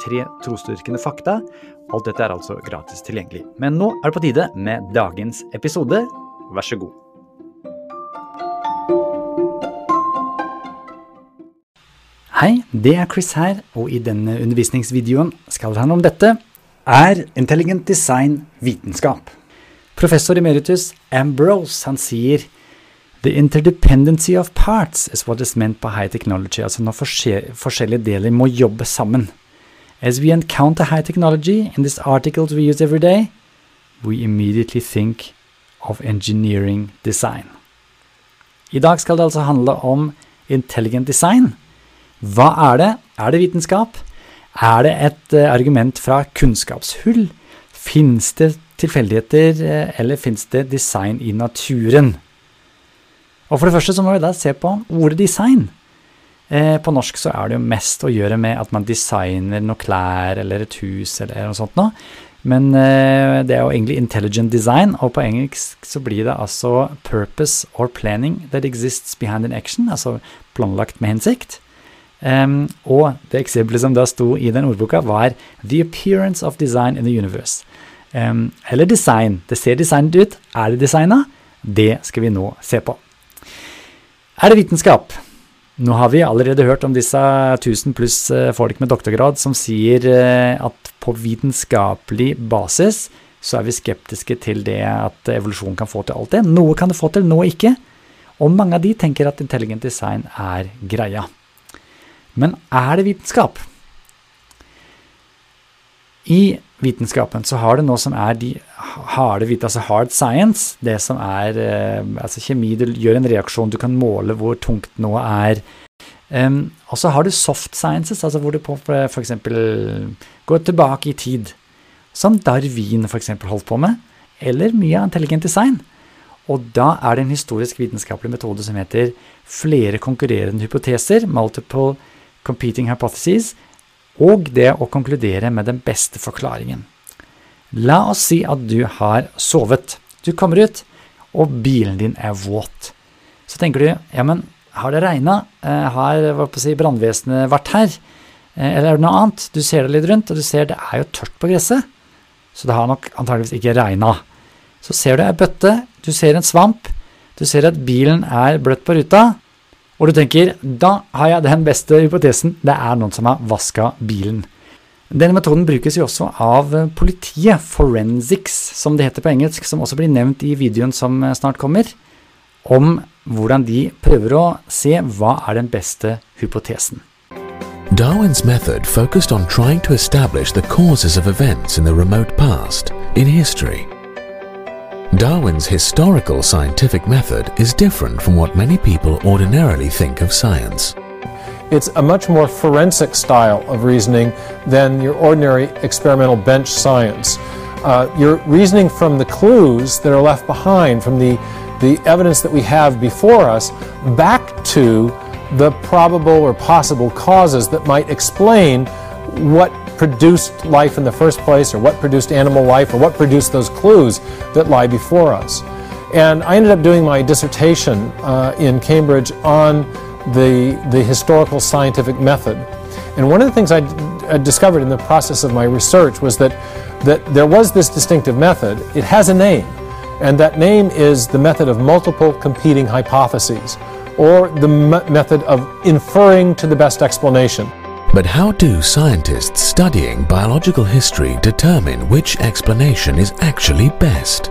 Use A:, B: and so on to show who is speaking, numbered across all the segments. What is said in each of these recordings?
A: Tre trosdyrkende fakta. Alt dette er altså gratis tilgjengelig. Men nå er det på tide med dagens episode. Vær så god. Hei, det er Chris her, og i denne undervisningsvideoen skal det handle om dette. Er intelligent design vitenskap? Professor emeritus Ambrose han sier The interdependency of parts is what is meant by high technology, altså når forskjellige deler må jobbe sammen. As we encounter high technology in these articles we use every day, we immediately think of engineering design. I dag skal det altså handle om intelligent design. Hva er det? Er det vitenskap? Er det et uh, argument fra kunnskapshull? Fins det tilfeldigheter, uh, eller fins det design i naturen? Og for det første så må vi da se på ordet design. Eh, på norsk så er det jo mest å gjøre med at man designer noe klær eller et hus eller noe sånt noe. Men eh, det er jo egentlig intelligent design, og på engelsk så blir det altså purpose or planning that exists behind an action, altså planlagt med hensikt. Um, og det eksempelet som da sto i den ordboka, var The appearance of design in the universe. Um, eller design. Det ser designet ut. Er det designa? Det skal vi nå se på. Er det vitenskap? Nå har vi allerede hørt om disse 1000 pluss eh, folk med doktorgrad som sier eh, at på vitenskapelig basis så er vi skeptiske til det at evolusjon kan få til alt det. Noe kan det få til, noe ikke. Og mange av de tenker at intelligent design er greia. Men er det vitenskap? I vitenskapen så har det noe som er de harde vite, altså hard science, det som er eh, altså kjemi, du gjør en reaksjon, du kan måle hvor tungt noe er. Um, og så har du soft sciences, altså hvor du f.eks. går tilbake i tid, som Darwin f.eks. holdt på med, eller mye av intelligent design. Og da er det en historisk vitenskapelig metode som heter flere konkurrerende hypoteser, multiple competing hypotheses, og det å konkludere med den beste forklaringen. La oss si at du har sovet. Du kommer ut, og bilen din er våt. Så tenker du ja, men har det regna? Eh, har si, brannvesenet vært her? Eh, eller er det noe annet? Du ser det litt rundt, og du ser det er jo tørt på gresset. Så det har nok antageligvis ikke regna. Så ser du ei bøtte, du ser en svamp, du ser at bilen er bløtt på ruta, og du tenker da har jeg den beste hypotesen, det er noen som har vaska bilen. Denne metoden brukes jo også av politiet, forensics som det heter på engelsk, som også blir nevnt i videoen som snart kommer, om hvordan de prøver å se hva er den beste hypotesen.
B: Darwin's method focused on trying to establish the causes of events in the remote past, in history. Darwin's historical scientific method is different from what many people ordinarily think of science.
C: It's a much more forensic style of reasoning than your ordinary experimental bench science. Uh, you're reasoning from the clues that are left behind, from the, the evidence that we have before us, back to the probable or possible causes that might explain what produced life in the first place, or what produced animal life, or what produced those clues that lie before us. And I ended up doing my dissertation uh, in Cambridge on the, the historical scientific method. And one of the things I, discovered in the process of my research was that, that there was this distinctive method. It has a name, and that name is the method of multiple competing hypotheses, or the method of inferring to the best explanation.
B: But how do scientists studying biological history determine which explanation is actually best?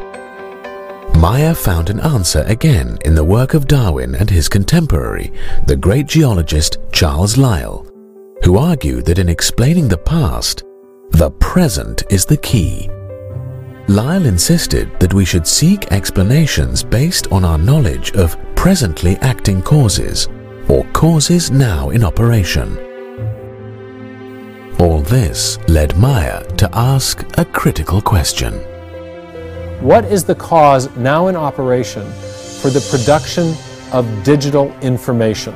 B: Meyer found an answer again in the work of Darwin and his contemporary, the great geologist Charles Lyell, who argued that in explaining the past, the present is the key. Lyell insisted that we should seek explanations based on our knowledge of presently acting causes, or causes now in operation. All this led Meyer to ask a critical question.
C: What is the cause now in operation for the production of digital information?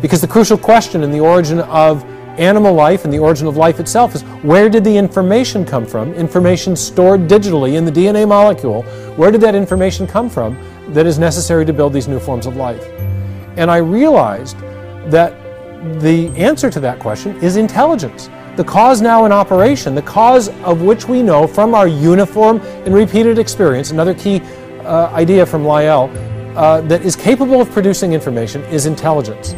C: Because the crucial question in the origin of animal life and the origin of life itself is where did the information come from? Information stored digitally in the DNA molecule. Where did that information come from that is necessary to build these new forms of life? And I realized that the answer to that question is intelligence. The cause now in operation, the cause of which we know from our uniform and repeated experience, another key uh, idea from Lyell, uh, that is capable of producing information is intelligence.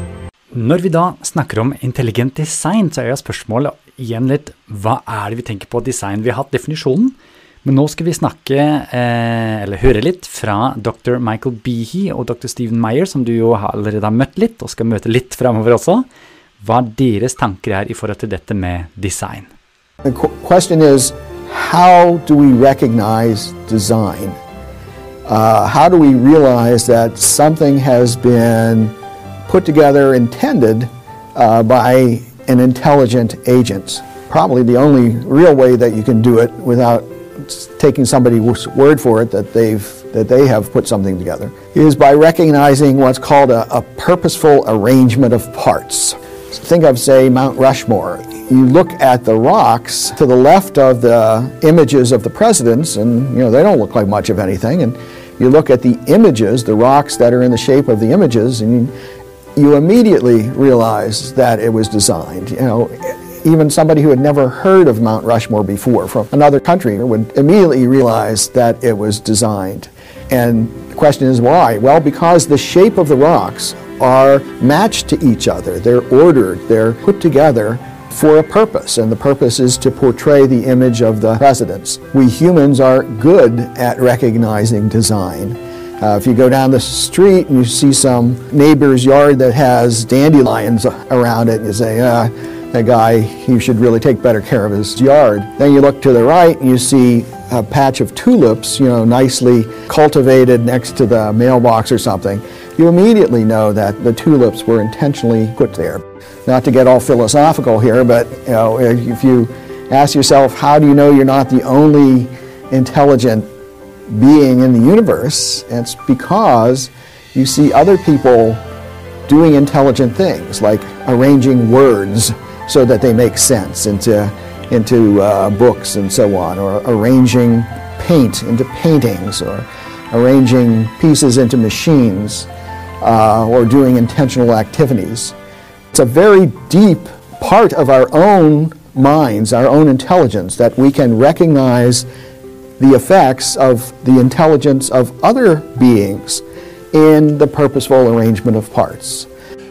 A: Når vi da snakker om intelligent design, så er jo spørsmålet igjen litt hva er det vi tenker på design? Vi har hatt definisjonen, men nå skal vi snakke, eh, eller høre litt, fra dr. Michael Behe og dr. Stephen Meyer, som du jo allerede har møtt litt, og skal møte litt framover også, hva deres tanker er i forhold til dette med design.
D: The question is, how do we recognize design? Uh, how do we realize that something has been put together, intended uh, by an intelligent agent. Probably the only real way that you can do it without taking somebody's word for it that they've that they have put something together is by recognizing what's called a, a purposeful arrangement of parts. Think of say Mount Rushmore. You look at the rocks to the left of the images of the presidents, and you know they don't look like much of anything. And you look at the images, the rocks that are in the shape of the images, and you, you immediately realize that it was designed. You know, even somebody who had never heard of Mount Rushmore before from another country would immediately realize that it was designed. And the question is why? Well, because the shape of the rocks are matched to each other. They're ordered, they're put together for a purpose, and the purpose is to portray the image of the presidents. We humans are good at recognizing design. Uh, if you go down the street and you see some neighbor's yard that has dandelions around it, you say, uh, that guy, he should really take better care of his yard. Then you look to the right and you see a patch of tulips, you know, nicely cultivated next to the mailbox or something. You immediately know that the tulips were intentionally put there. Not to get all philosophical here, but you know, if you ask yourself, how do you know you're not the only intelligent being in the universe, it's because you see other people doing intelligent things, like arranging words so that they make sense into, into uh, books and so on, or arranging paint into paintings, or arranging pieces into machines, uh, or doing intentional activities. It's a very deep part of our own minds, our own intelligence, that we can recognize the effects of the intelligence of other beings in the purposeful arrangement of parts.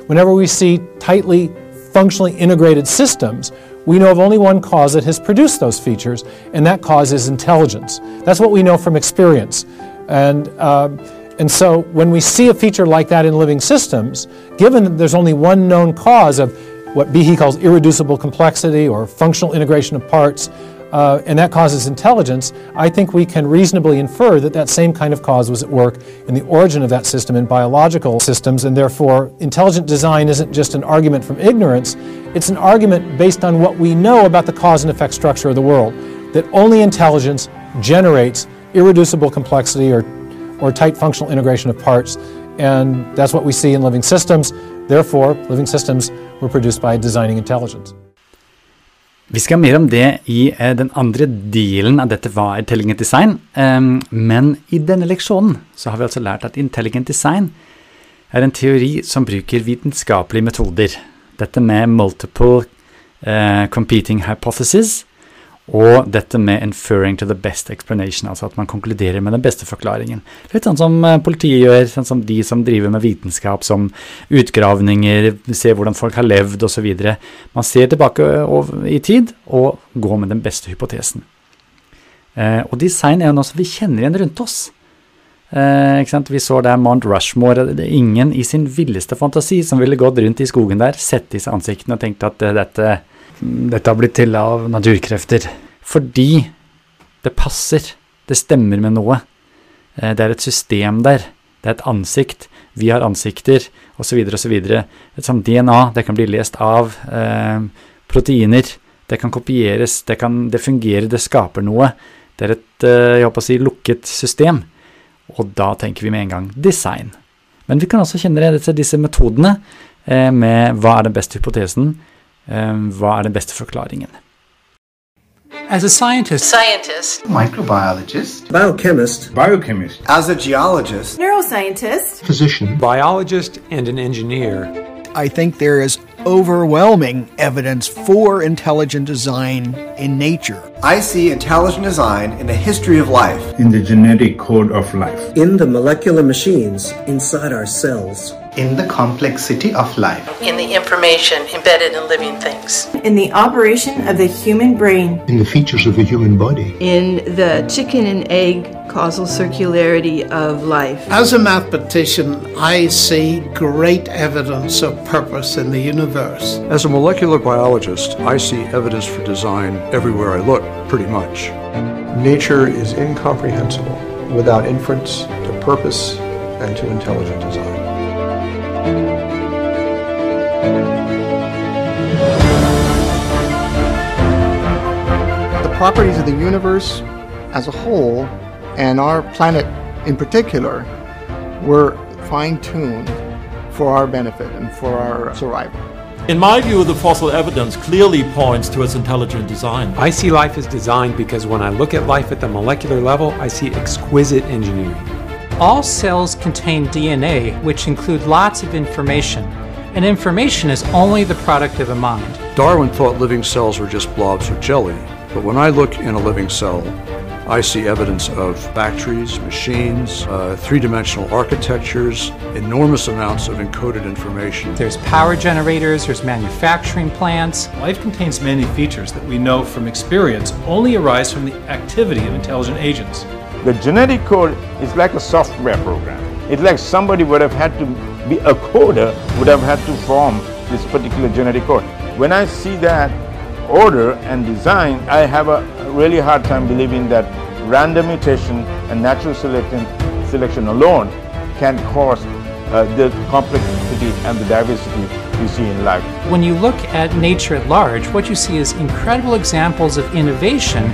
C: Whenever we see tightly functionally integrated systems, we know of only one cause that has produced those features, and that cause is intelligence. That's what we know from experience. And, uh, and so when we see a feature like that in living systems, given that there's only one known cause of what Behe calls irreducible complexity or functional integration of parts, uh, and that causes intelligence, I think we can reasonably infer that that same kind of cause was at work in the origin of that system in biological systems, and therefore intelligent design isn't just an argument from ignorance, it's an argument based on what we know about the cause and effect structure of the world, that only intelligence generates irreducible complexity or, or tight functional integration of parts, and that's what we see in living systems. Therefore, living systems were produced by designing intelligence.
A: Vi skal ha mer om det i eh, den andre delen av dette hva er intelligent design, um, men i denne leksjonen så har vi altså lært at intelligent design er en teori som bruker vitenskapelige metoder. Dette med multiple uh, competing hypotheses og dette med 'inferring to the best explanation', altså at man konkluderer med den beste forklaringen. Litt sånn som eh, politiet gjør, sånn som de som driver med vitenskap, som utgravninger, ser hvordan folk har levd osv. Man ser tilbake i tid og går med den beste hypotesen. Eh, og design er jo noe som vi kjenner igjen rundt oss. Eh, vi så der Mount Rushmore. Det er ingen i sin villeste fantasi som ville gått rundt i skogen der, sett disse ansiktene og tenkt at dette dette har blitt til av naturkrefter. Fordi det passer. Det stemmer med noe. Eh, det er et system der. Det er et ansikt. Vi har ansikter, osv., osv. Sånt DNA, det kan bli lest av eh, proteiner. Det kan kopieres, det, kan, det fungerer, det skaper noe. Det er et eh, jeg håper å si, lukket system, og da tenker vi med en gang design. Men vi kan også kjenne det disse metodene eh, med hva er den beste hypotesen, hva er den beste forklaringen.
E: As a scientist,
F: Scientist.
G: microbiologist,
H: biochemist,
G: biochemist,
H: as a geologist,
F: Neuroscientist.
G: physician,
E: biologist, and an engineer.
D: I think there is overwhelming evidence for intelligent design in nature.
H: I see intelligent design in the history of life.
G: in the genetic code of life.
I: in the molecular machines inside our cells.
J: In the complexity of life.
F: In the information embedded in living things.
K: in the operation of the human brain,
J: In the features of the human body.
K: in the chicken and egg causal circularity of life.
L: As a mathematician, I see great evidence of purpose in the universe.
M: As a molecular biologist, I see evidence for design everywhere I look, pretty much.
C: Nature is incomprehensible without inference to purpose and to intelligent design.
N: Properties of the universe as a whole and our planet in particular were fine tuned for our benefit and for our survival.
O: In my view, the fossil evidence clearly points to its intelligent design.
E: I see life as designed because when I look at life at the molecular level, I see exquisite engineering.
P: All cells contain DNA, which include lots of information, and information is only the product of a mind.
M: Darwin thought living cells were just blobs of jelly, but when I look in a living cell, I see evidence of factories, machines, uh, three dimensional architectures, enormous amounts of encoded information.
P: There's power generators, there's manufacturing plants.
Q: Life contains many features that we know from experience only arise from the activity of intelligent agents.
R: The genetic code is like a software program. It's like somebody would have had to be a coder, would have had to form this particular genetic code. When I see that order and design, I have a really hard time believing that random mutation and natural selection, selection alone can cause uh, the complexity and the diversity we see in life.
P: When you look at nature at large, what you see is incredible examples of innovation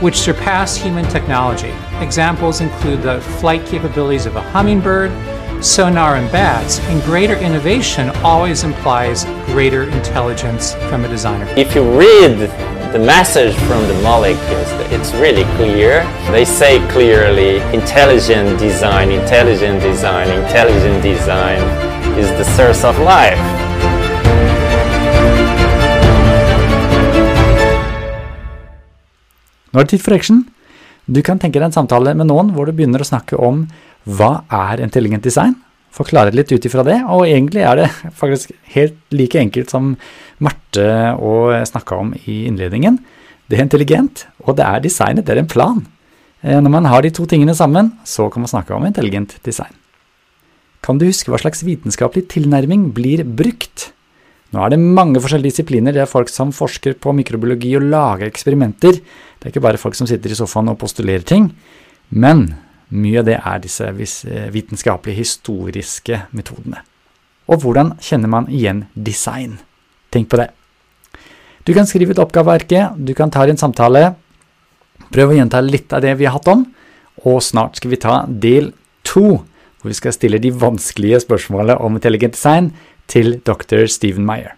P: which surpass human technology. Examples include the flight capabilities of a hummingbird, sonar and bats, and greater innovation always implies greater intelligence from a designer.
S: If you read the message from the molecules, it's really clear. They say clearly intelligent design, intelligent design, intelligent design is the source of life.
A: Nå er det tid for action. Du kan tenke deg en samtale med noen hvor du begynner å snakke om hva er intelligent design, forklare litt ut ifra det, og egentlig er det faktisk helt like enkelt som Marte og snakka om i innledningen. Det er intelligent, og det er designet, det er en plan. Når man har de to tingene sammen, så kan man snakke om intelligent design. Kan du huske hva slags vitenskapelig tilnærming blir brukt? Nå er det mange forskjellige disipliner, det er folk som forsker på mikrobiologi og lager eksperimenter. Det er ikke bare folk som sitter i sofaen og postulerer ting. Men mye av det er disse vitenskapelige, historiske metodene. Og hvordan kjenner man igjen design? Tenk på det. Du kan skrive ut oppgaveverket, du kan ta en samtale. Prøv å gjenta litt av det vi har hatt om, og snart skal vi ta del to, hvor vi skal stille de vanskelige spørsmålene om intelligent design til dr. Stephen Meyer.